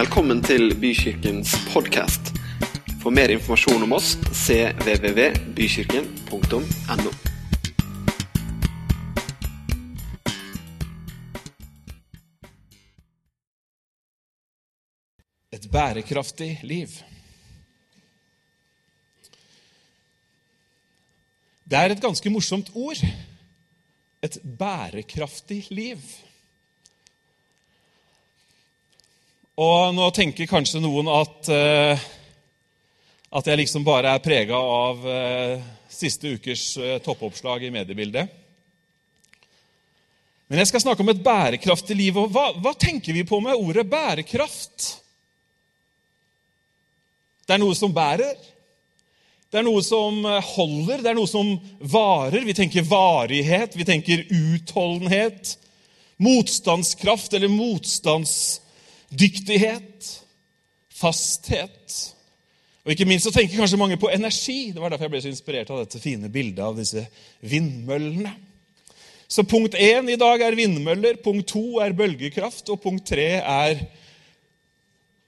Velkommen til Bykirkens podkast. For mer informasjon om oss cvvvbykirken.no. Et bærekraftig liv. Det er et ganske morsomt ord. Et bærekraftig liv. Og nå tenker kanskje noen at, eh, at jeg liksom bare er prega av eh, siste ukers eh, toppoppslag i mediebildet. Men jeg skal snakke om et bærekraftig liv. og Hva, hva tenker vi på med ordet bærekraft? Det er noe som bærer. Det er noe som holder, det er noe som varer. Vi tenker varighet, vi tenker utholdenhet. Motstandskraft eller motstandsdyktighet. Fasthet. Og ikke minst så tenker kanskje mange på energi. Det var derfor jeg ble så inspirert av dette fine bildet av disse vindmøllene. Så punkt én i dag er vindmøller, punkt to er bølgekraft, og punkt tre er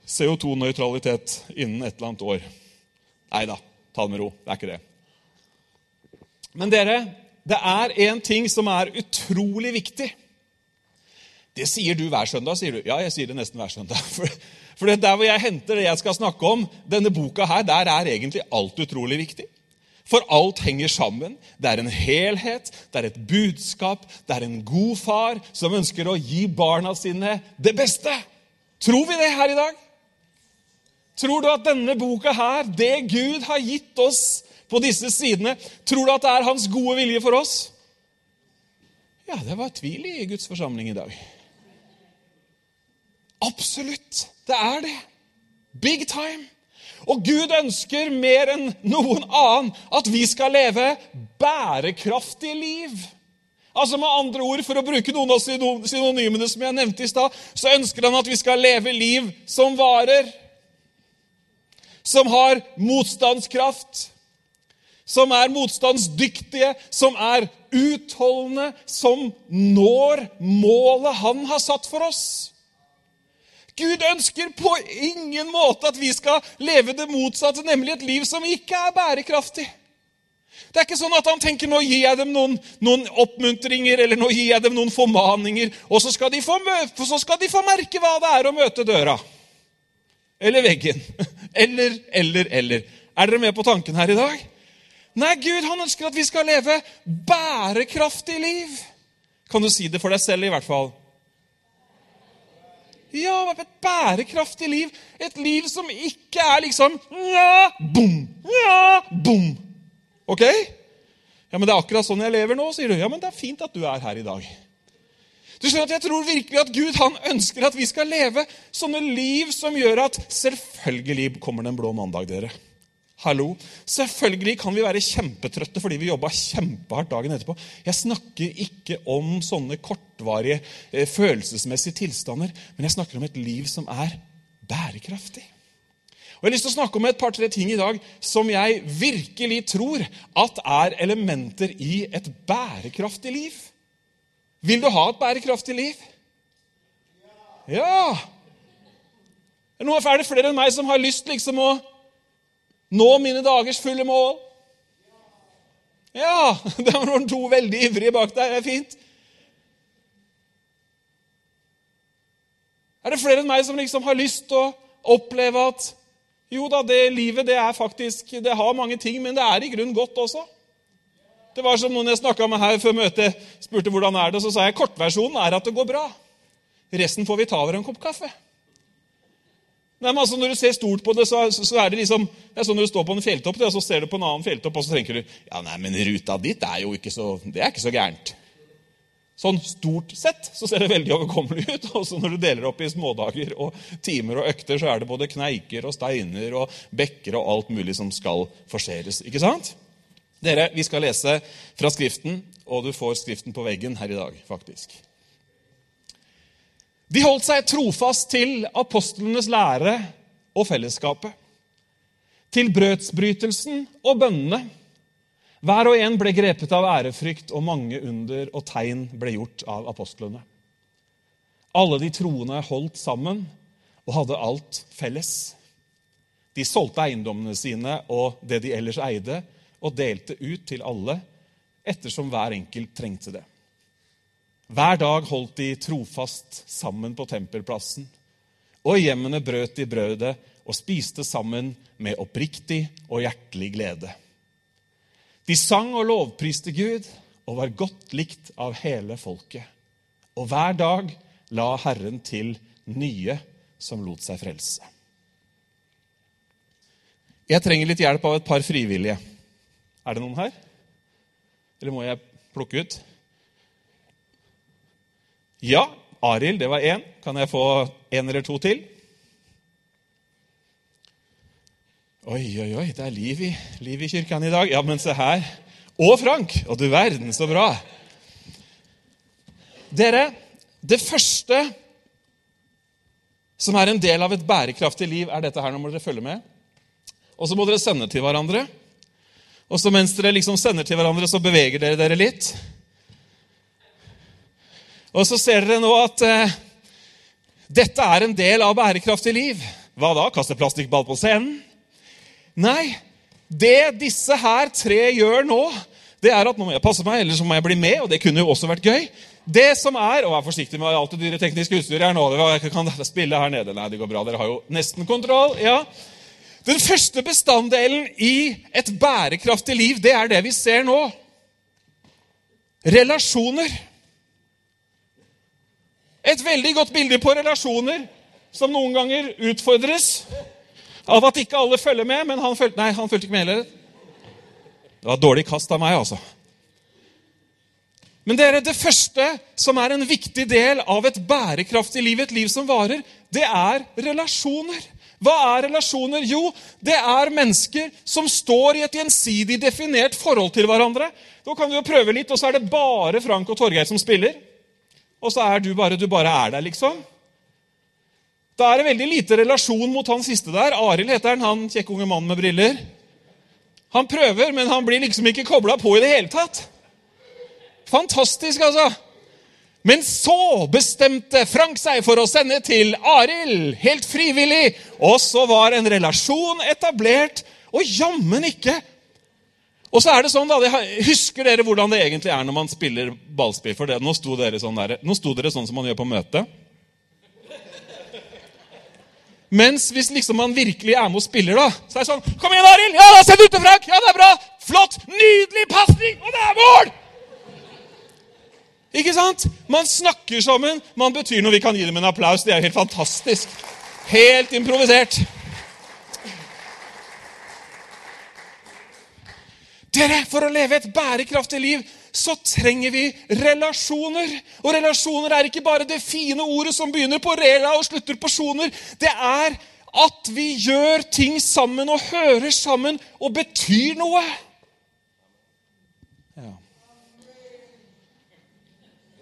CO2-nøytralitet innen et eller annet år. Nei da, ta det med ro. Det er ikke det. Men dere, det er én ting som er utrolig viktig. Det sier du hver søndag, sier du. Ja, jeg sier det nesten hver søndag. For, for det der hvor jeg henter det jeg skal snakke om, denne boka her, der er egentlig alt utrolig viktig. For alt henger sammen. Det er en helhet, det er et budskap, det er en god far som ønsker å gi barna sine det beste. Tror vi det her i dag? Tror du at denne boka her, det Gud har gitt oss på disse sidene, tror du at det er hans gode vilje for oss? Ja, det var tvil i Guds forsamling i dag. Absolutt. Det er det. Big time. Og Gud ønsker mer enn noen annen at vi skal leve bærekraftige liv. Altså med andre ord, For å bruke noen av synonymene som jeg nevnte i stad, så ønsker han at vi skal leve liv som varer. Som har motstandskraft. Som er motstandsdyktige, som er utholdende, som når målet han har satt for oss. Gud ønsker på ingen måte at vi skal leve det motsatte, nemlig et liv som ikke er bærekraftig. Det er ikke sånn at han tenker nå gir jeg dem noen, noen oppmuntringer eller nå gir jeg dem noen formaninger, og så skal, få, så skal, de få, merke hva det er å møte døra. Eller veggen. Eller, eller, eller. Er dere med på tanken her i dag? Nei, Gud han ønsker at vi skal leve bærekraftig liv. Kan du si det for deg selv, i hvert fall? Ja, et bærekraftig liv. Et liv som ikke er liksom ja, bom, ja, bom. Ok? Ja, men Det er akkurat sånn jeg lever nå, sier du. Ja, men Det er fint at du er her i dag. Du skjønner at Jeg tror virkelig at Gud han ønsker at vi skal leve sånne liv som gjør at Selvfølgelig kommer det en blå mandag, dere. Hallo. Selvfølgelig kan vi være kjempetrøtte fordi vi jobba kjempehardt dagen etterpå. Jeg snakker ikke om sånne kortvarige eh, følelsesmessige tilstander, men jeg snakker om et liv som er bærekraftig. Og Jeg har lyst til å snakke om et par-tre ting i dag som jeg virkelig tror at er elementer i et bærekraftig liv. Vil du ha et bærekraftig liv? Ja! Nå er det flere enn meg som har lyst liksom å Nå mine dagers fulle mål. Ja, det var noen to veldig ivrige bak der. Det er fint. Er det flere enn meg som liksom har lyst til å oppleve at jo da, det livet det er faktisk, det har mange ting, men det er i grunnen godt også? Det var som noen jeg snakka med her før møtet, spurte hvordan er det, så sa jeg kortversjonen er at det går bra. Resten får vi ta over en kopp kaffe. Nei, men altså Når du ser stort på det, så, så er det liksom det er sånn når du står på en fjelltopp, og så ser du på en annen fjelltopp, og så tenker du ja, nei, men ruta ditt er jo ikke så, det er ikke så gærent. Sånn stort sett så ser det veldig overkommelig ut. Og så når du deler opp i smådager og timer og økter, så er det både kneiker og steiner og bekker og alt mulig som skal forseres. Ikke sant? Dere, vi skal lese fra Skriften, og du får Skriften på veggen her i dag, faktisk. De holdt seg trofast til apostlenes lære og fellesskapet. Til brødsbrytelsen og bønnene. Hver og en ble grepet av ærefrykt, og mange under og tegn ble gjort av apostlene. Alle de troende holdt sammen og hadde alt felles. De solgte eiendommene sine og det de ellers eide, og delte ut til alle ettersom hver enkelt trengte det. Hver dag holdt de trofast sammen på tempelplassen, og i hjemmene brøt de brødet og spiste sammen med oppriktig og hjertelig glede. De sang og lovpriste Gud og var godt likt av hele folket. Og hver dag la Herren til nye som lot seg frelse. Jeg trenger litt hjelp av et par frivillige. Er det noen her? Eller må jeg plukke ut? Ja, Arild, det var én. Kan jeg få én eller to til? Oi, oi, oi, det er liv i, liv i kirken i dag. Ja, men se her. Og Frank! Og du verden, så bra. Dere, det første som er en del av et bærekraftig liv, er dette her. Nå må dere følge med. Og så må dere sende til hverandre. Og så mens dere liksom sender til hverandre, så beveger dere dere litt. Og så ser dere nå at eh, dette er en del av bærekraftig liv. Hva da? Kaste plastikkball på scenen? Nei. Det disse her tre gjør nå, det er at nå må jeg passe meg, eller så må jeg bli med. og det kunne jo også vært gøy. Det som er, og Vær forsiktig med alt det dyre tekniske utstyret her nå. Jeg kan spille her nede. Nei, det går bra. Dere har jo nesten kontroll. ja. Den første bestanddelen i et bærekraftig liv, det er det vi ser nå. Relasjoner. Et veldig godt bilde på relasjoner som noen ganger utfordres av at ikke alle følger med. Men han følte, nei, han fulgte ikke med heller. Det var dårlig kast av meg, altså. Men dere, det første som er en viktig del av et bærekraftig liv, et liv som varer, det er relasjoner. Hva er relasjoner? Jo, det er mennesker som står i et gjensidig definert forhold til hverandre. Da kan vi jo prøve litt, og så er det bare Frank og Torgeir som spiller. Og så er du bare du bare er der, liksom. Da er det veldig lite relasjon mot han siste der. Arild heter han, han kjekke unge mannen med briller. Han prøver, men han blir liksom ikke kobla på i det hele tatt. Fantastisk, altså. Men så bestemte Frank seg for å sende til Arild, helt frivillig. Og så var en relasjon etablert, og jammen ikke. Og så er det sånn da, Husker dere hvordan det egentlig er når man spiller ballspill? For det, nå, sto dere sånn der, nå sto dere sånn som man gjør på møte. Mens hvis liksom man virkelig er med og spiller, da, så er det sånn Kom igjen, Arild! Ja, da, send ut til Frank! Ja, det er bra! Flott! Nydelig pasning! Og det er mål! Ikke sant? Man snakker sammen. Man betyr noe. Vi kan gi dem en applaus. Det er helt fantastisk. Helt improvisert. Dere, For å leve et bærekraftig liv så trenger vi relasjoner. Og relasjoner er ikke bare det fine ordet som begynner på rela og slutter på sjoner. Det er at vi gjør ting sammen og hører sammen og betyr noe.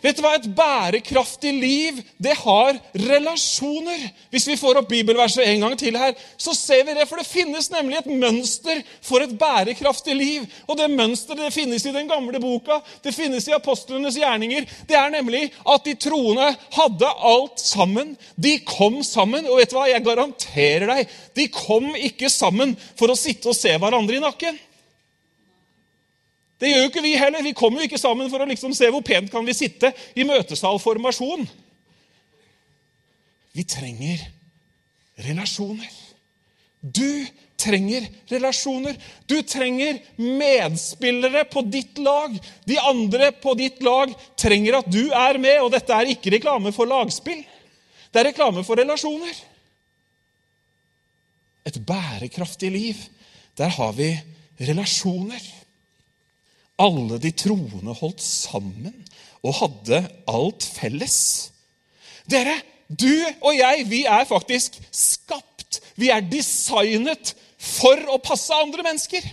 Vet du hva? Et bærekraftig liv, det har relasjoner. Hvis vi får opp bibelverset en gang til her, så ser vi det. For det finnes nemlig et mønster for et bærekraftig liv. Og det mønsteret finnes i den gamle boka, det finnes i apostlenes gjerninger. Det er nemlig at de troende hadde alt sammen. De kom sammen. Og vet du hva? Jeg garanterer deg, de kom ikke sammen for å sitte og se hverandre i nakken. Det gjør jo ikke vi heller. Vi kommer jo ikke sammen for å liksom se hvor pent kan vi sitte i møtesalformasjon. Vi trenger relasjoner. Du trenger relasjoner. Du trenger medspillere på ditt lag. De andre på ditt lag trenger at du er med, og dette er ikke reklame for lagspill. Det er reklame for relasjoner. Et bærekraftig liv, der har vi relasjoner. Alle de troende holdt sammen og hadde alt felles. Dere, du og jeg, vi er faktisk skapt. Vi er designet for å passe andre mennesker.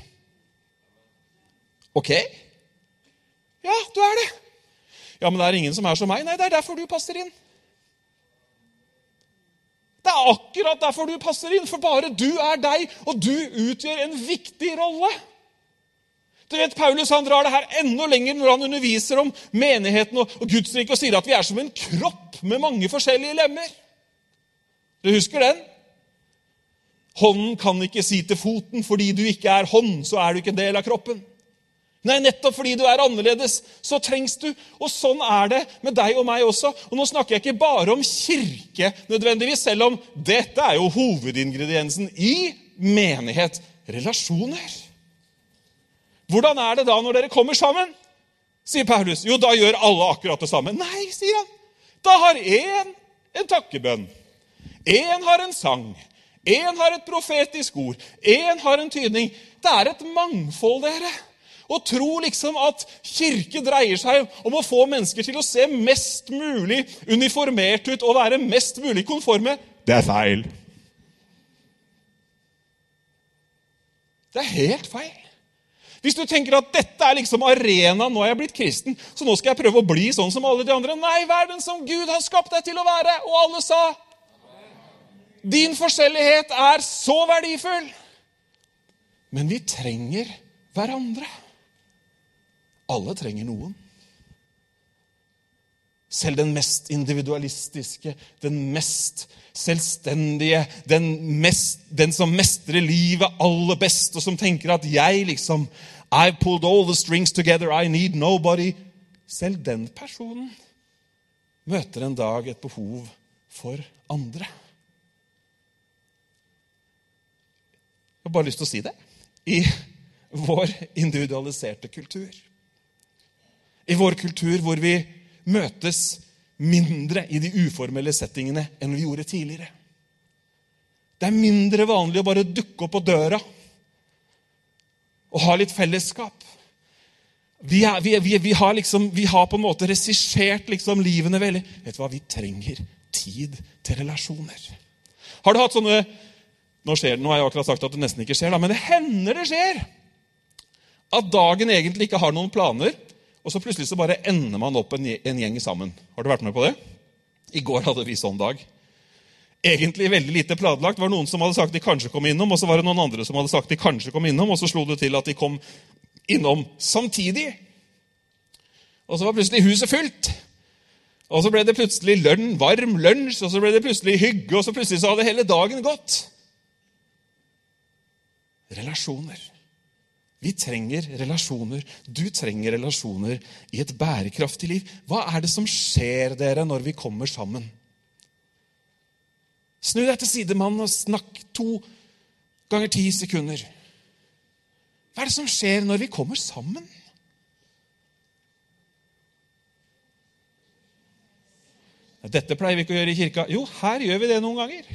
Ok? Ja, du er det. Ja, men det er ingen som er som meg. Nei, det er derfor du passer inn. Det er akkurat derfor du passer inn, for bare du er deg, og du utgjør en viktig rolle. Du vet, Paulus han drar det her enda lenger når han underviser om menigheten og, og Guds rike og sier at vi er som en kropp med mange forskjellige lemmer. Du husker den? Hånden kan ikke si til foten fordi du ikke er hånd, så er du ikke en del av kroppen. Nei, nettopp fordi du er annerledes, så trengs du. Og sånn er det med deg og meg også. Og nå snakker jeg ikke bare om kirke nødvendigvis, selv om dette er jo hovedingrediensen i menighet. Relasjoner. Hvordan er det da når dere kommer sammen? sier Paulus. Jo, da gjør alle akkurat det samme. Nei, sier han. Da har én en takkebønn. Én har en sang. Én har et profetisk ord. Én har en tydning. Det er et mangfold, dere. Å tro liksom at kirke dreier seg om å få mennesker til å se mest mulig uniformert ut og være mest mulig konforme, det er feil. Det er helt feil. Hvis du tenker at dette er liksom arenaen, nå er jeg blitt kristen, så nå skal jeg prøve å bli sånn som alle de andre. Nei, vær den som Gud har skapt deg til å være. Og alle sa Din forskjellighet er så verdifull. Men vi trenger hverandre. Alle trenger noen. Selv den mest individualistiske, den mest selvstendige, den, mest, den, som mestrer livet aller best, og som tenker at 'jeg liksom I've pulled all the strings together, I need nobody'. Selv den personen møter en dag et behov for andre. Jeg har bare lyst til å si det. I vår individualiserte kultur i vår kultur hvor vi møtes mindre i de uformelle settingene enn vi gjorde tidligere. Det er mindre vanlig å bare dukke opp på døra og ha litt fellesskap. Vi, er, vi, vi, vi har, liksom, har, på en måte regissert liksom livene veldig. Vet du hva? Vi trenger tid til relasjoner. Har du hatt sånne Nå, skjer, nå har jeg akkurat sagt at det nesten ikke skjer, da, men det hender det skjer at dagen egentlig ikke har noen planer, og så plutselig så bare ender man opp en, en gjeng sammen. Har du vært med på det? I går hadde vi sånn dag. Egentlig veldig lite planlagt. Det var noen som hadde sagt de kanskje kom innom, og så var det noen andre som hadde sagt de kanskje kom innom, og så slo det til at de kom innom samtidig. Og så var plutselig huset fullt. Og så ble det plutselig lønn, varm lunsj, og så ble det plutselig hygge, og så plutselig så hadde hele dagen gått. Relasjoner. Vi trenger relasjoner. Du trenger relasjoner i et bærekraftig liv. Hva er det som skjer dere når vi kommer sammen? Snu deg til sidemannen og snakk to ganger ti sekunder. Hva er det som skjer når vi kommer sammen? Dette pleier vi ikke å gjøre i kirka. Jo, her gjør vi det noen ganger.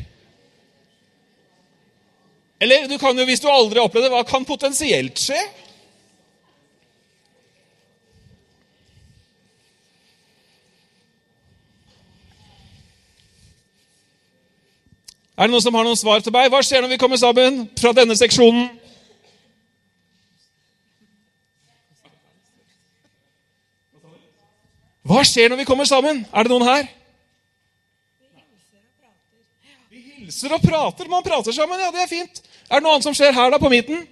Eller du kan jo, hvis du aldri har opplevd det, hva kan potensielt skje? Er det noen som har noen svar til meg? Hva skjer når vi kommer sammen fra denne seksjonen? Hva skjer når vi kommer sammen? Er det noen her? Vi hilser og prater. Man prater sammen. Ja, det er fint. Er det noe annet som skjer her, da, på midten?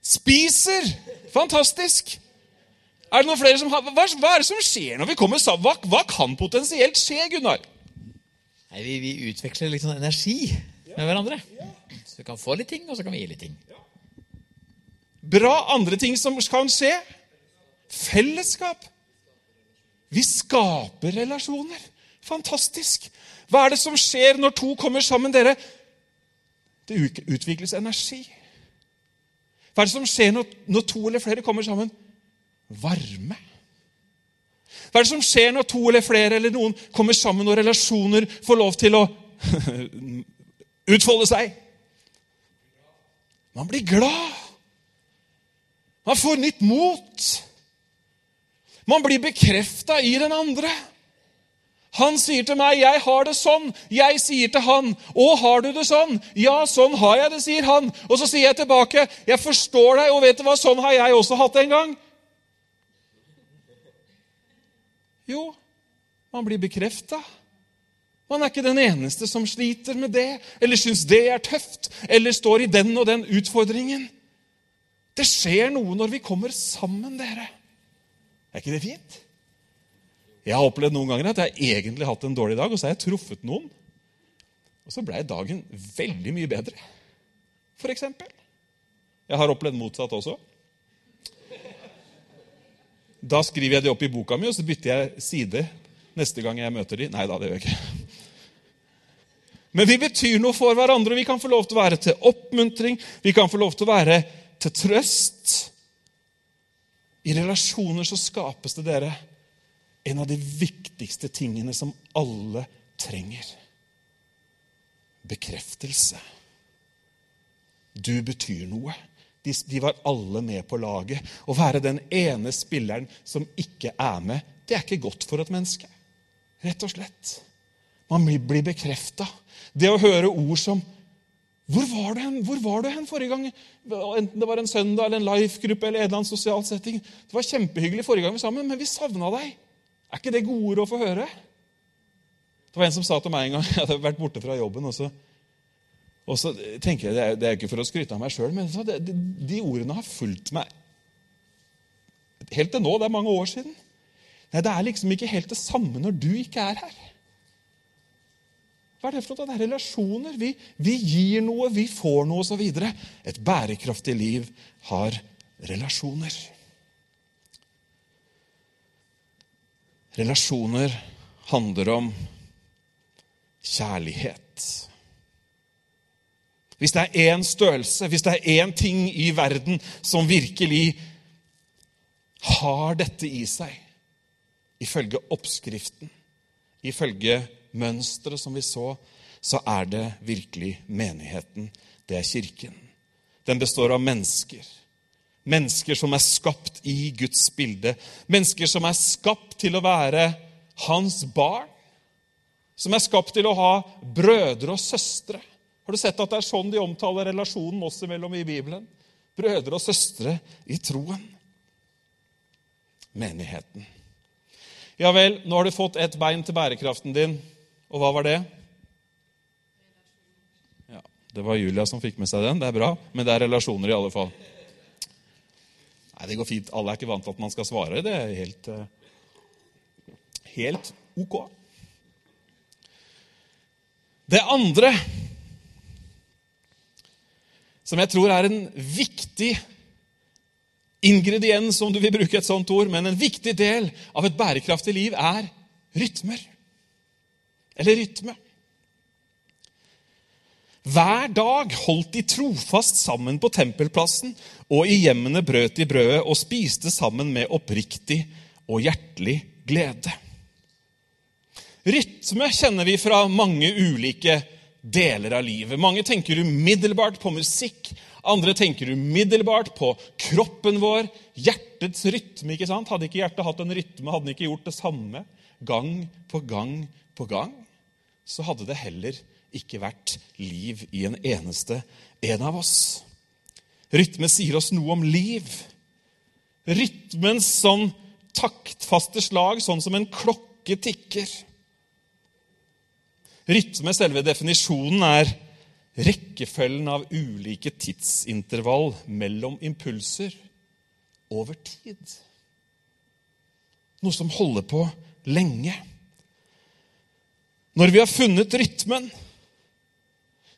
Spiser! Fantastisk. Er det noen flere som har, hva, hva, er det som skjer når vi kommer sammen? Hva, hva kan potensielt skje, Gunnar? Nei, vi, vi, utveksler litt sånn energi med hverandre. Så vi kan få litt ting, og så kan vi gi litt ting. Bra andre ting som kan skje. Fellesskap. Vi skaper relasjoner. Fantastisk. Hva er det som skjer når to kommer sammen, dere? Det utvikles energi. Hva er det som skjer når, når to eller flere kommer sammen? Varme. Hva er det som skjer når to eller flere eller noen kommer sammen og relasjoner får lov til å utfolde seg? Man blir glad. Man får nytt mot. Man blir bekrefta i den andre. Han sier til meg, 'Jeg har det sånn.' Jeg sier til han, 'Å, har du det sånn?' 'Ja, sånn har jeg det', sier han. Og så sier jeg tilbake, 'Jeg forstår deg, og vet du hva, sånn har jeg også hatt det en gang'. Jo, man blir bekrefta. Man er ikke den eneste som sliter med det, eller syns det er tøft, eller står i den og den utfordringen. Det skjer noe når vi kommer sammen, dere. Er ikke det fint? Jeg har opplevd noen ganger at jeg egentlig har hatt en dårlig dag, og så har jeg truffet noen. Og så ble dagen veldig mye bedre, eksempel. Jeg har opplevd motsatt også. Da skriver jeg det opp i boka mi, og så bytter jeg side neste gang jeg møter de. Nei da, det gjør jeg ikke. Men vi betyr noe for hverandre. Vi kan få lov til å være til oppmuntring, vi kan få lov til å være til trøst. I relasjoner så skapes det, dere, en av de viktigste tingene som alle trenger. Bekreftelse. Du betyr noe. De, de var alle med på laget. Å være den ene spilleren som ikke er med, det er ikke godt for et menneske. Rett og slett. Man blir bekrefta. Det å høre ord som hvor var, du hen? Hvor var du hen forrige gang? Enten det var en søndag eller en life-gruppe eller en eller annen sosial setting. Det var kjempehyggelig forrige gang vi var sammen, men vi savna deg. Er ikke det gode ord å få høre? Det var en som sa til meg en gang Jeg hadde vært borte fra jobben. og så, og så tenker jeg, Det er, det ikke for å skryte av meg sjøl, men de, de ordene har fulgt meg helt til nå. Det er mange år siden. Nei, Det er liksom ikke helt det samme når du ikke er her. Hva er det for noe? Det er relasjoner. Vi, vi gir noe, vi får noe osv. Et bærekraftig liv har relasjoner. Relasjoner handler om kjærlighet. Hvis det er én størrelse, hvis det er én ting i verden som virkelig har dette i seg, ifølge oppskriften, ifølge mønsteret som vi så, så er det virkelig menigheten. Det er kirken. Den består av mennesker. Mennesker som er skapt i Guds bilde. Mennesker som er skapt til å være hans barn. Som er skapt til å ha brødre og søstre. Har du sett at det er sånn de omtaler relasjonen oss imellom i Bibelen? Brødre og søstre i troen. Menigheten. Ja vel, nå har du fått et bein til bærekraften din. Og hva var det? Ja, Det var Julia som fikk med seg den. Det er bra. Men det er relasjoner i alle fall. Nei, det går fint. Alle er ikke vant til at man skal svare. Det er helt, eh, helt ok. Det andre som jeg tror er en viktig ingrediens, om du vil bruke et sånt ord, men en viktig del av et bærekraftig liv, er rytmer eller rytme. Hver dag holdt de trofast sammen på tempelplassen, og i hjemmene brøt de brødet og spiste sammen med oppriktig og hjertelig glede. Rytme kjenner vi fra mange ulike deler av livet. Mange tenker umiddelbart på musikk. Andre tenker umiddelbart på kroppen vår, hjertets rytme. ikke sant? Hadde ikke hjertet hatt en rytme, hadde den ikke gjort det samme gang på gang på gang så hadde det heller ikke vært liv i en eneste en av oss. Rytme sier oss noe om liv. Rytmens sånn taktfaste slag, sånn som en klokke tikker. Rytme, selve definisjonen, er rekkefølgen av ulike tidsintervall mellom impulser over tid. Noe som holder på lenge. Når vi har funnet rytmen,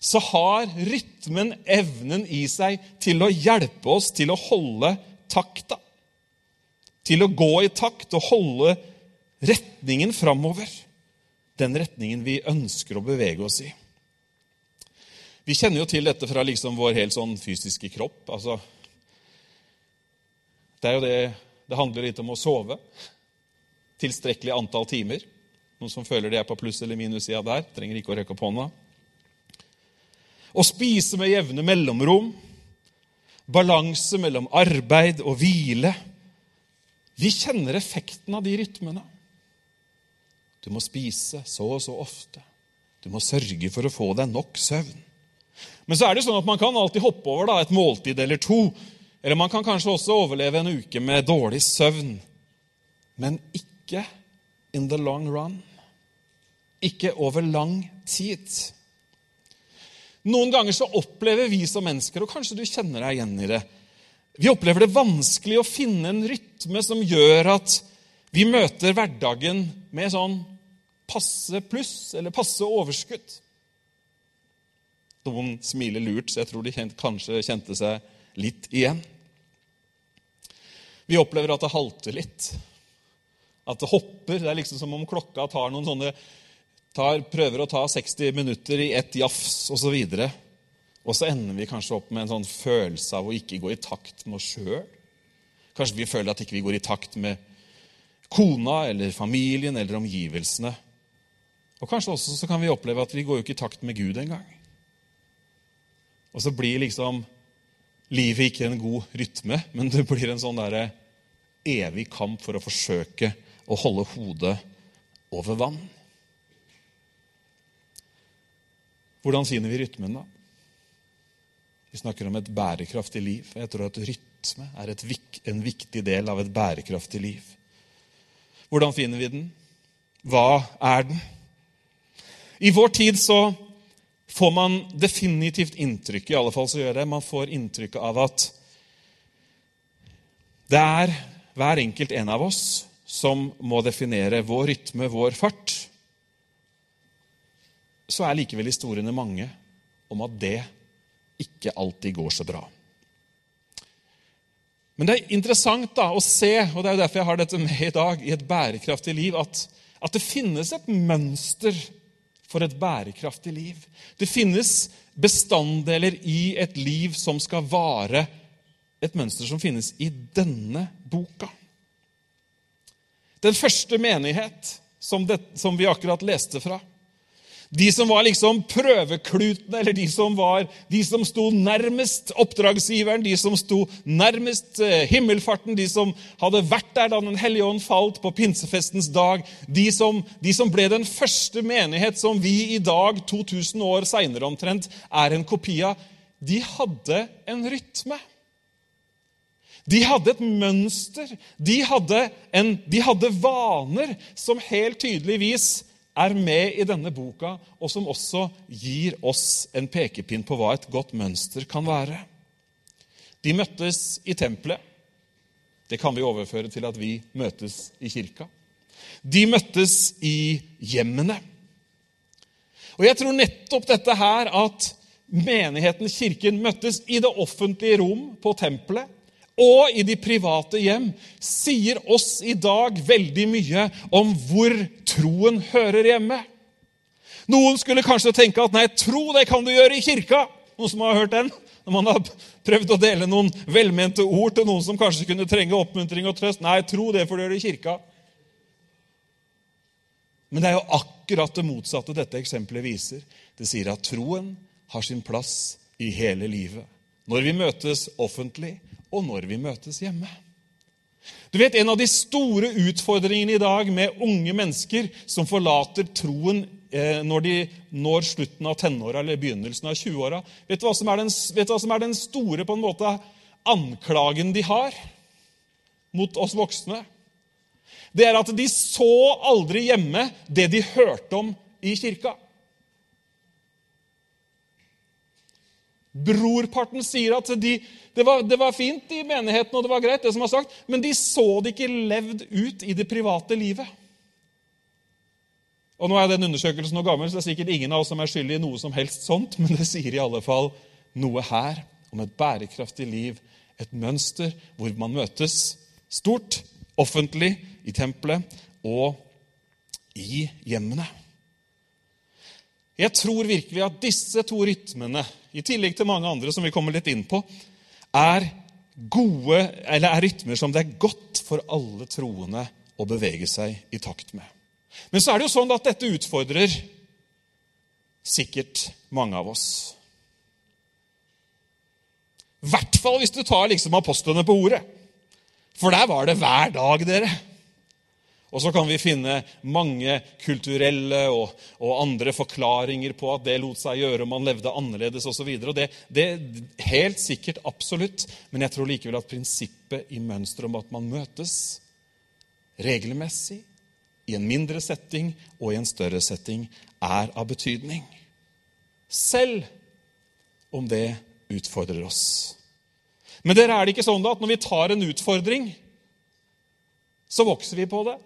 så har rytmen evnen i seg til å hjelpe oss til å holde takta. Til å gå i takt og holde retningen framover. Den retningen vi ønsker å bevege oss i. Vi kjenner jo til dette fra liksom vår helt sånn fysiske kropp. Altså, det er jo det det handler litt om å sove. Tilstrekkelig antall timer. Noen som føler de er på pluss- eller minussida der, trenger ikke å rekke opp hånda. Å spise med jevne mellomrom. Balanse mellom arbeid og hvile. Vi kjenner effekten av de rytmene. Du må spise så og så ofte. Du må sørge for å få deg nok søvn. Men så er det sånn at man kan alltid hoppe over da, et måltid eller to. Eller man kan kanskje også overleve en uke med dårlig søvn. Men ikke in the long run. Ikke over lang tid. Noen ganger så opplever vi som mennesker, og kanskje du kjenner deg igjen i det Vi opplever det vanskelig å finne en rytme som gjør at Vi møter hverdagen med sånn passe pluss eller passe overskudd. Noen smiler lurt, så jeg tror de kanskje kjente seg litt igjen. Vi opplever at det halter litt. At det hopper. Det er liksom som om klokka tar noen sånne tar, prøver å ta 60 minutter i ett jafs osv. Og, og så ender vi kanskje opp med en sånn følelse av å ikke gå i takt med oss sjøl. Kanskje vi føler at ikke vi ikke går i takt med kona eller familien eller omgivelsene. Og kanskje også så kan vi oppleve at vi går jo ikke i takt med Gud engang. Og så blir liksom livet ikke en god rytme, men det blir en sånn der evig kamp for å forsøke å holde hodet over vann. Hvordan finner vi rytmen, da? Vi snakker om et bærekraftig liv. Jeg tror at rytme er et, en viktig del av et bærekraftig liv. Hvordan finner vi den? Hva er den? I vår tid så får man definitivt inntrykk i alle fall så gjør det, man får inntrykk av at det er hver enkelt en av oss som må definere vår rytme, vår fart. Så er likevel historiene mange om at det ikke alltid går så bra. Men det er interessant da, å se, og det er jo derfor jeg har dette med i dag, i et bærekraftig liv, at, at det finnes et mønster for et bærekraftig liv. Det finnes bestanddeler i et liv som skal vare, et mønster som finnes i denne boka. Den første menighet som, det, som vi akkurat leste fra, de som var liksom prøveklutene, eller de som, var, de som sto nærmest oppdragsgiveren, de som sto nærmest eh, himmelfarten, de som hadde vært der da Den hellige ånd falt på pinsefestens dag, de som, de som ble den første menighet som vi i dag, 2000 år seinere omtrent, er en kopi av, de hadde en rytme. De hadde et mønster. De hadde, en, de hadde vaner som helt tydeligvis er med i denne boka, og som også gir oss en pekepinn på hva et godt mønster kan være. De møttes i tempelet. Det kan vi overføre til at vi møtes i kirka. De møttes i hjemmene. Og jeg tror nettopp dette her at menigheten, kirken, møttes i det offentlige rom på tempelet og i de private hjem, sier oss i dag veldig mye om hvor troen hører hjemme. Noen skulle kanskje tenke at nei, tro det kan du gjøre i kirka. Noen som har hørt den? Når man har prøvd å dele noen velmente ord til noen som kanskje kunne trenge oppmuntring og trøst. Nei, tro det får du gjøre i kirka. Men det er jo akkurat det motsatte dette eksempelet viser. Det sier at troen har sin plass i hele livet. Når vi møtes offentlig, og når vi møtes hjemme. Du vet, En av de store utfordringene i dag med unge mennesker som forlater troen eh, når de når slutten av tenåra eller begynnelsen av 20-åra vet, du hva som er den store på en måte anklagen de har mot oss voksne? Det er at de så aldri hjemme det de hørte om i kirka. Brorparten sier at de, det, var, det, var, fint i menigheten, og det var greit, det som var sagt, men de så det ikke levd ut i det private livet. Og Nå er den undersøkelsen noe gammel, så det er sikkert ingen av oss som er skyldig i noe som helst sånt, men det sier i alle fall noe her om et bærekraftig liv, et mønster hvor man møtes stort, offentlig, i tempelet og i hjemmene. Jeg tror virkelig at disse to rytmene, i tillegg til mange andre som vi kommer litt inn på, er gode, eller er rytmer som det er godt for alle troende å bevege seg i takt med. Men så er det jo sånn at dette utfordrer sikkert mange av oss. I hvert fall hvis du tar liksom apostlene på ordet. For der var det hver dag, dere. Og så kan vi finne mange kulturelle og, og, andre forklaringer på at det lot seg gjøre, man levde annerledes osv. Det, det er helt sikkert absolutt, men jeg tror likevel at prinsippet i mønsteret om at man møtes regelmessig, i en mindre setting og i en større setting, er av betydning. Selv om det utfordrer oss. Men dere er det ikke sånn da at når vi tar en utfordring, så vokser vi på det.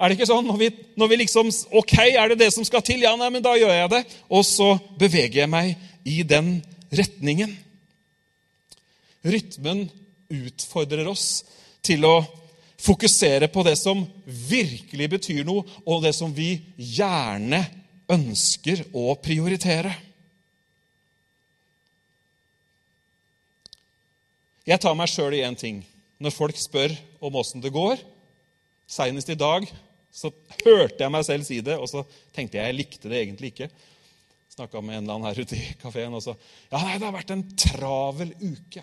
Er det ikke sånn? Når vi, når vi, liksom Ok, er det det som skal til? Ja, nei, men da gjør jeg det. Og så beveger jeg meg i den retningen. Rytmen utfordrer oss til å fokusere på det som virkelig betyr noe, og det som vi gjerne ønsker å prioritere. Jeg tar meg sjøl i én ting. Når folk spør om åssen det går Seinest i dag så hørte jeg meg selv si det, og så tenkte jeg jeg likte det egentlig ikke. Snakka med en eller annen her ute i kafeen, og så Ja, nei, det har vært en travel uke.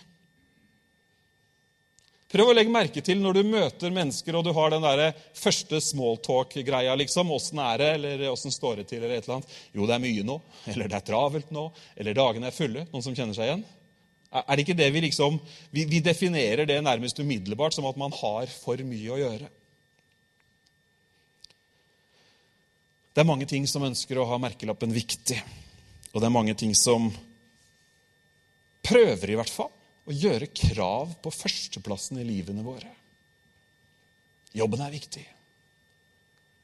Prøv å legge merke til når du møter mennesker og du har den der første smalltalk-greia. liksom, Åssen er det, eller åssen står det til, eller et eller annet. Jo, det er mye nå. Eller det er travelt nå. Eller dagene er fulle. Noen som kjenner seg igjen? Er det ikke det vi liksom vi, vi definerer det nærmest umiddelbart som at man har for mye å gjøre? Det er mange ting som ønsker å ha merkelappen 'viktig'. Og det er mange ting som prøver, i hvert fall, å gjøre krav på førsteplassen i livene våre. Jobben er viktig.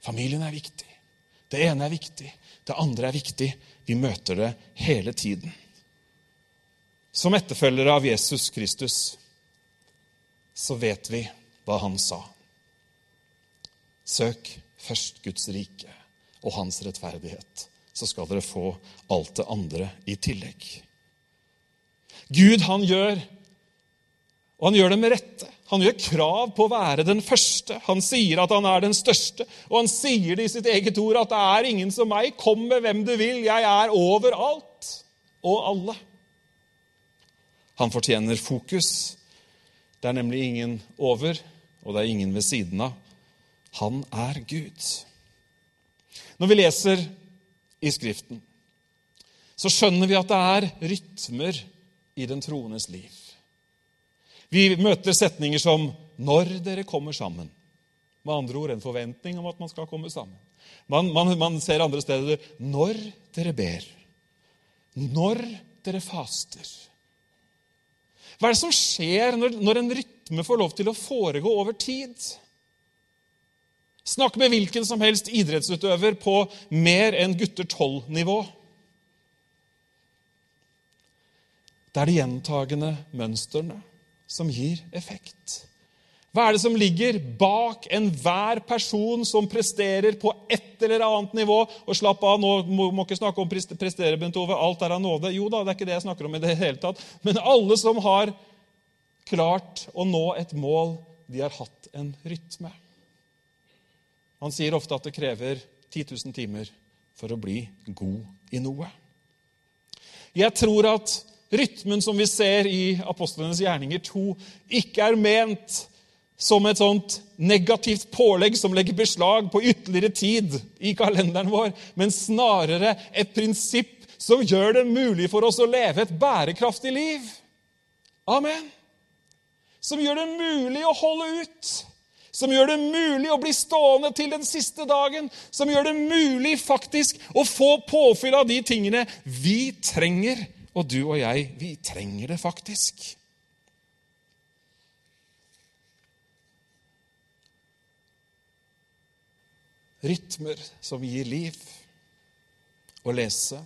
Familien er viktig. Det ene er viktig. Det andre er viktig. Vi møter det hele tiden. Som etterfølgere av Jesus Kristus så vet vi hva han sa. Søk først Guds rike og hans rettferdighet. Så skal dere få alt det andre i tillegg. Gud, han gjør, og han gjør det med rette. Han gjør krav på å være den første. Han sier at han er den største. Og han sier det i sitt eget ord at det er ingen som meg. Kom med hvem du vil. Jeg er overalt og alle. Han fortjener fokus. Det er nemlig ingen over, og det er ingen ved siden av. Han er Gud. Når vi leser i Skriften, så skjønner vi at det er rytmer i den troendes liv. Vi møter setninger som 'når dere kommer sammen'. Med andre ord en forventning om at man skal komme sammen. Man, man, man ser andre steder 'når dere ber'. Når dere faster. Hva er det som skjer når, når en rytme får lov til å foregå over tid? Snakk med hvilken som helst idrettsutøver på mer enn gutter 12-nivå. Det er de gjentagende mønstrene som gir effekt. Hva er det som ligger bak enhver person som presterer på et eller annet nivå? Og slapp av, nå må, må ikke snakke om prestere, Bent Ove. Alt er av nåde. Jo da, det er ikke det jeg snakker om i det hele tatt. Men alle som har klart å nå et mål, de har hatt en rytme. Han sier ofte at det krever 10 000 timer for å bli god i noe. Jeg tror at rytmen som vi ser i Apostlenes gjerninger 2, ikke er ment som et sånt negativt pålegg som legger beslag på ytterligere tid i kalenderen vår, men snarere et prinsipp som gjør det mulig for oss å leve et bærekraftig liv. Amen. Som gjør det mulig å holde ut som gjør det mulig å bli stående til den siste dagen, som gjør det mulig faktisk å få påfyll av de tingene vi trenger. Og du og jeg, vi trenger det faktisk. Rytmer som gir liv. Å lese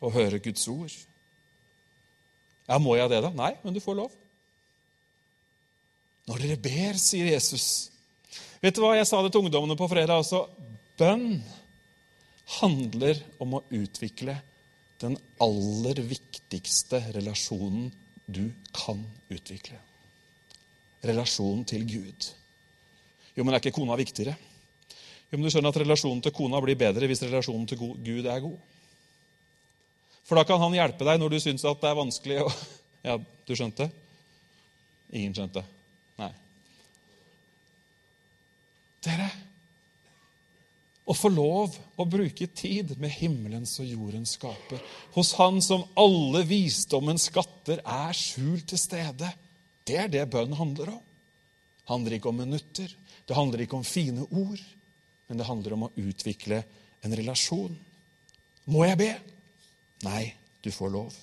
og høre Guds ord. Ja, må jeg det, da? Nei, men du får lov. Når dere ber, sier Jesus, Vet du hva jeg sa det til ungdommene på fredag? også. bønn handler om å utvikle den aller viktigste relasjonen du kan utvikle. Relasjonen til Gud. Jo, men er ikke kona viktigere? Jo, men du skjønner at Relasjonen til kona blir bedre hvis relasjonen til Gud er god. For da kan han hjelpe deg når du syns at det er vanskelig å Ja, du skjønte? Ingen skjønte. Dere, å få lov å bruke tid med himmelens og jordens skaper, hos Han som alle visdommens skatter er skjult til stede, det er det bønn handler om. Det handler ikke om minutter, det handler ikke om fine ord, men det handler om å utvikle en relasjon. Må jeg be? Nei, du får lov.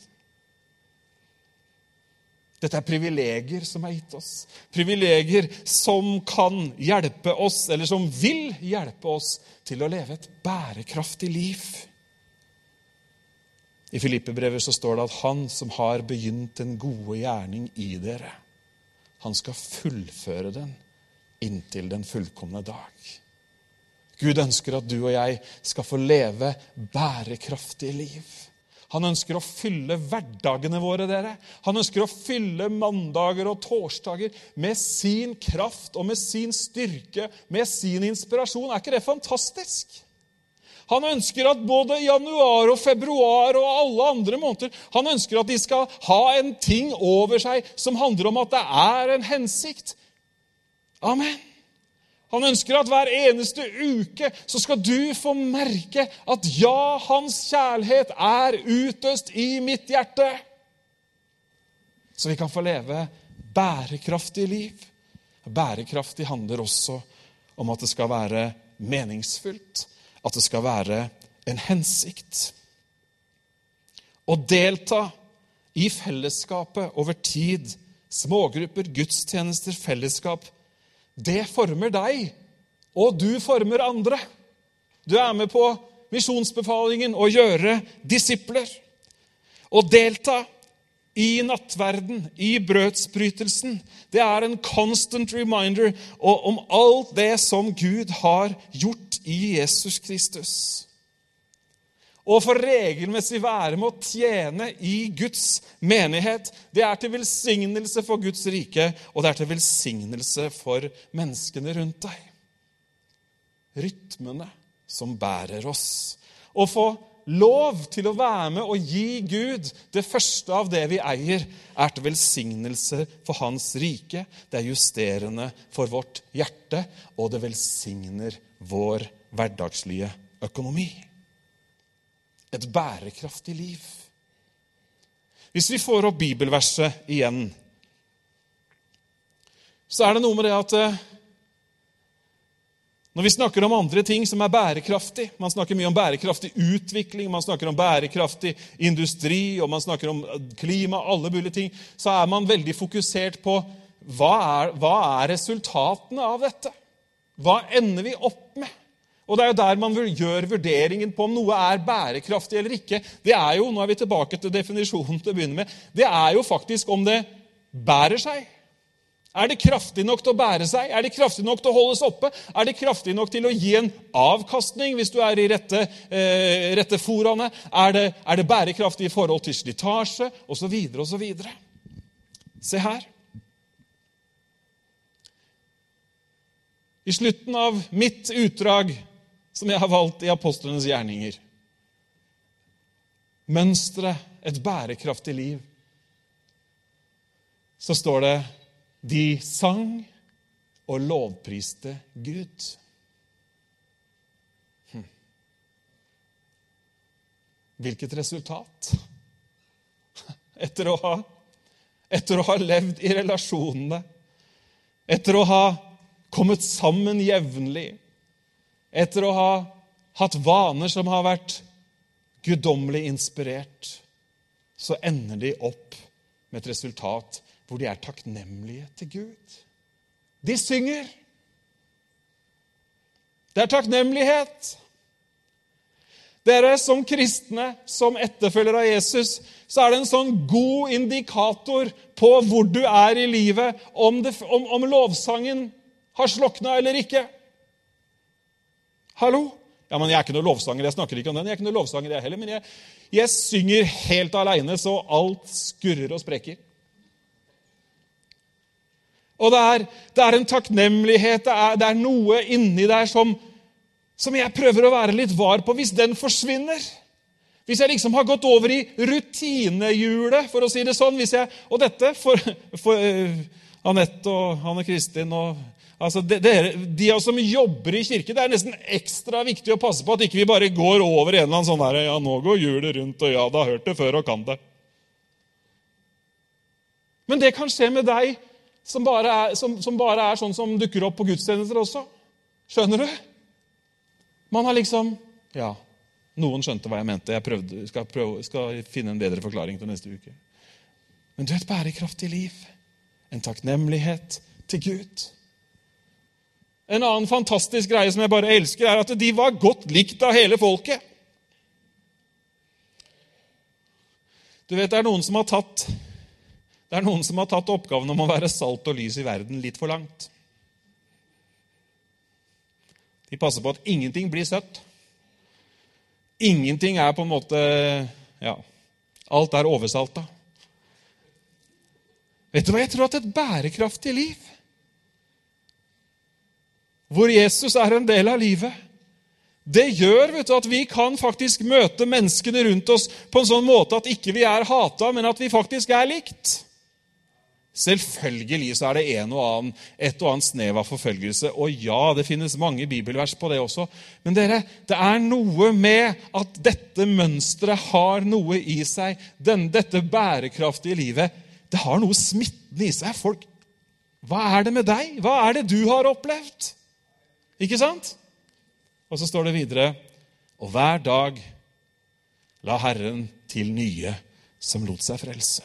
Dette er privilegier som er gitt oss. Privilegier som kan hjelpe oss, eller som vil hjelpe oss, til å leve et bærekraftig liv. I Filippebrevet så står det at han som har begynt den gode gjerning i dere, han skal fullføre den inntil den fullkomne dag. Gud ønsker at du og jeg skal få leve bærekraftige liv. Han ønsker å fylle hverdagene våre. dere. Han ønsker å fylle mandager og torsdager med sin kraft og med sin styrke, med sin inspirasjon. Er ikke det fantastisk? Han ønsker at både januar og februar og alle andre måneder han ønsker at de skal ha en ting over seg som handler om at det er en hensikt. Amen. Han ønsker at hver eneste uke så skal du få merke at ja, hans kjærlighet er utøst i mitt hjerte. Så vi kan få leve bærekraftige liv. Bærekraftig handler også om at det skal være meningsfullt, at det skal være en hensikt. Å delta i fellesskapet over tid, smågrupper, gudstjenester, fellesskap, det former deg, og du former andre. Du er med på misjonsbefalingen å gjøre disipler. Å delta i nattverden, i brødsbrytelsen, det er en constant reminder om alt det som Gud har gjort i Jesus Kristus og for regelmessig være med å tjene i Guds menighet. Det er til velsignelse for Guds rike, og det er til velsignelse for menneskene rundt deg. Rytmene som bærer oss. Å få lov til å være med og gi Gud det første av det vi eier, er til velsignelse for Hans rike. Det er justerende for vårt hjerte, og det velsigner vår hverdagslige økonomi et bærekraftig liv. Hvis vi får opp bibelverset igjen, så er det noe med det at eh, når vi snakker om andre ting som er bærekraftig Man snakker mye om bærekraftig utvikling, man snakker om bærekraftig industri, og man snakker om klima, alle mulige ting, så er man veldig fokusert på hva er, hva er resultatene av dette? Hva ender vi opp med? Og Det er jo der man gjør vurderingen på om noe er bærekraftig eller ikke. Det er jo, Nå er vi tilbake til definisjonen til å begynne med. Det er jo faktisk om det bærer seg. Er det kraftig nok til å bære seg? Er det kraftig nok til å holdes oppe? Er det kraftig nok til å gi en avkastning hvis du er i rette, eh, rette foraene? Er det, er det bærekraftig i forhold til slitasje? Osv. osv. Se her. I slutten av mitt utdrag som jeg har valgt i apostlenes gjerninger. Mønsteret, et bærekraftig liv. Så står det de sang og lovpriste Gud. Hm. Hvilket resultat? Etter å, ha, etter å ha levd i relasjonene, etter å ha kommet sammen jevnlig, etter å ha hatt vaner som har vært guddommelig inspirert, så ender de opp med et resultat hvor de er takknemlige til Gud. De synger. Det er takknemlighet. Dere som kristne, som etterfølgere av Jesus, så er det en sånn god indikator på hvor du er i livet, om, det, om, om lovsangen har slokna eller ikke. Hallo? Ja, men Jeg er ikke noen lovsanger, jeg snakker ikke om den. Jeg er ikke noen lovsanger, jeg heller, Men jeg, jeg synger helt aleine, så alt skurrer og sprekker. Og det er, det er en takknemlighet, det er, det er, noe inni der som, som jeg prøver å være litt var på. Hvis den forsvinner Hvis jeg liksom har gått over i rutinehjulet, for å si det sånn hvis jeg, Og dette for, for uh, Anette og Hanne Kristin og Altså, de, de, av oss som jobber i kirke, det er nesten ekstra viktig å passe på at ikke vi bare går over en eller annen sånn der, ja, nå går hjulet rundt, og ja, da har hørt det før og kan det. Men det kan skje med deg som bare, er, som, som bare er sånn som dukker opp på gudstjenester også. Skjønner du? Man har liksom Ja, noen skjønte hva jeg mente. Jeg prøvde, skal, prøve, skal finne en bedre forklaring til neste uke. Men du er et bærekraftig liv. En takknemlighet til Gud. En annen fantastisk greie som jeg bare elsker, er at de var godt likt av hele folket. Du vet, Det er noen som har tatt, som har tatt oppgaven om å være salt og lys i verden litt for langt. De passer på at ingenting blir søtt. Ingenting er på en måte Ja, alt er oversalta. Vet du hva? Jeg tror at et bærekraftig liv, hvor Jesus er en del av livet, det gjør du, at vi kan faktisk møte menneskene rundt oss på en sånn måte at ikke vi er hata, men at vi faktisk er likt. Selvfølgelig så er det en og annen, et og annet snev av forfølgelse. Og ja, det finnes mange bibelvers på det også. Men dere, det er noe med at dette mønsteret har noe i seg. Den, dette bærekraftige livet. Det har noe smittende i seg. Folk, hva er det med deg? Hva er det du har opplevd? Ikke sant? Og så står det videre Og hver dag la Herren til nye som lot seg frelse.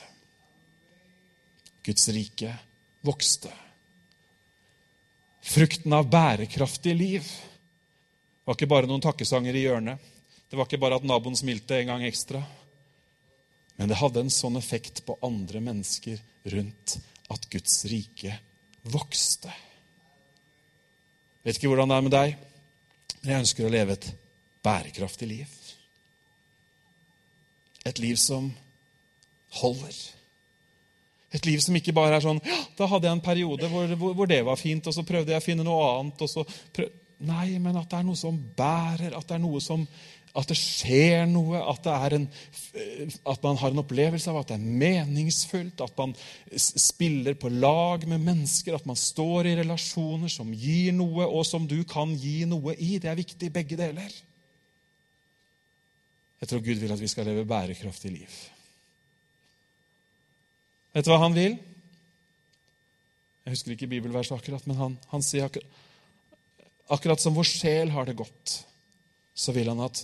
Guds rike vokste. Frukten av bærekraftig liv var ikke bare noen takkesanger i hjørnet. Det var ikke bare at naboen smilte en gang ekstra. Men det hadde en sånn effekt på andre mennesker rundt at Guds rike vokste. Vet ikke hvordan det er med deg, men jeg ønsker å leve et bærekraftig liv. Et liv som holder. Et liv som ikke bare er sånn ja, 'Da hadde jeg en periode hvor, hvor, hvor, det var fint, og så prøvde jeg å finne noe annet.' og så prøv... Nei, men at det er noe som bærer, at det er noe som at det skjer noe, at, en, at, man har en opplevelse av at det er meningsfullt, at man spiller på lag med mennesker, at man står i relasjoner som gir noe, og som du kan gi noe i. Det er viktig, begge deler. Jeg tror Gud vil at vi skal leve bærekraftig liv. Vet du hva han vil? Jeg husker ikke bibelverset akkurat, men han, han sier akkurat, akkurat som vår sjel har det godt, så vil han at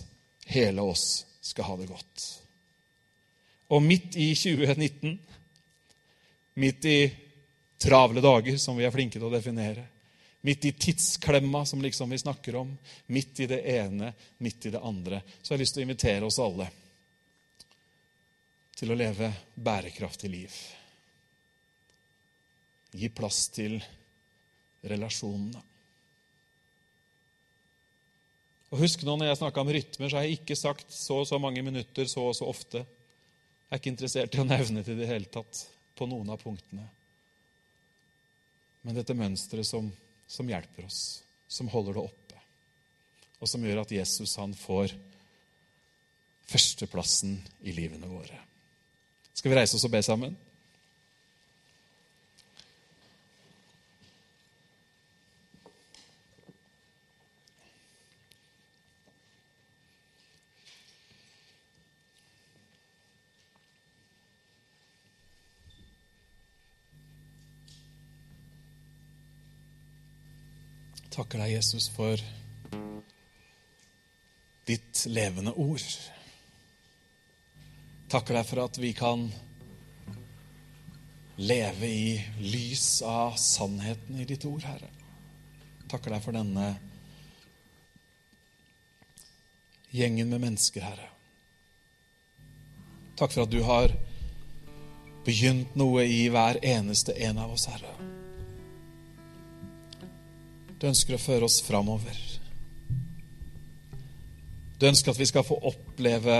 hele oss skal ha det godt. Og midt i 2019, midt i travle dager, som vi er flinke til å definere, midt i tidsklemma som liksom vi snakker om, midt i det ene, midt i det andre, så har jeg lyst til å invitere oss alle til å leve bærekraftig liv. Gi plass til relasjonene. Og Husk nå når jeg snakka om rytmer, så har jeg ikke sagt så og så mange minutter så og så ofte. Jeg er ikke interessert i å nevne det i det hele tatt på noen av punktene. Men dette mønsteret som, som hjelper oss, som holder det oppe, og som gjør at Jesus han får førsteplassen i livene våre. Skal vi reise oss og be sammen? Takker deg, Jesus, for ditt levende ord. Takker deg for at vi kan leve i lys av sannheten i ditt ord, Herre. Takker deg for denne gjengen med mennesker, Herre. Takk for at du har begynt noe i hver eneste en av oss, Herre. Du ønsker å føre oss framover. Du ønsker at vi skal få oppleve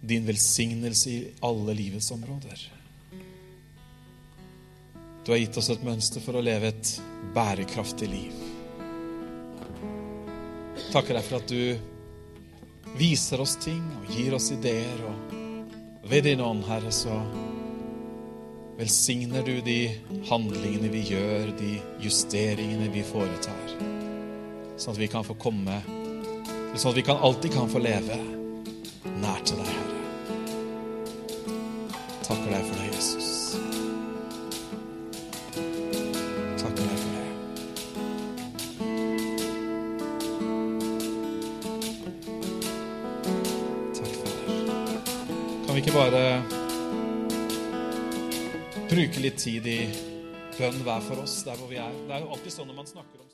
din velsignelse i alle livets områder. Du har gitt oss et mønster for å leve et bærekraftig liv. Takker deg for at du viser oss ting og gir oss ideer. Og ved din ånd, Herre, så velsigner du de handlingene vi gjør, de justeringene vi foretar, sånn at vi kan få komme, sånn at vi kan, alltid kan få leve nær til deg, Herre. Takker deg for det, Jesus. Takker deg for det. Takk, Fader. Kan vi ikke bare bruke litt tid i bønn hver for oss der hvor vi er. Det er jo alltid sånn når man snakker om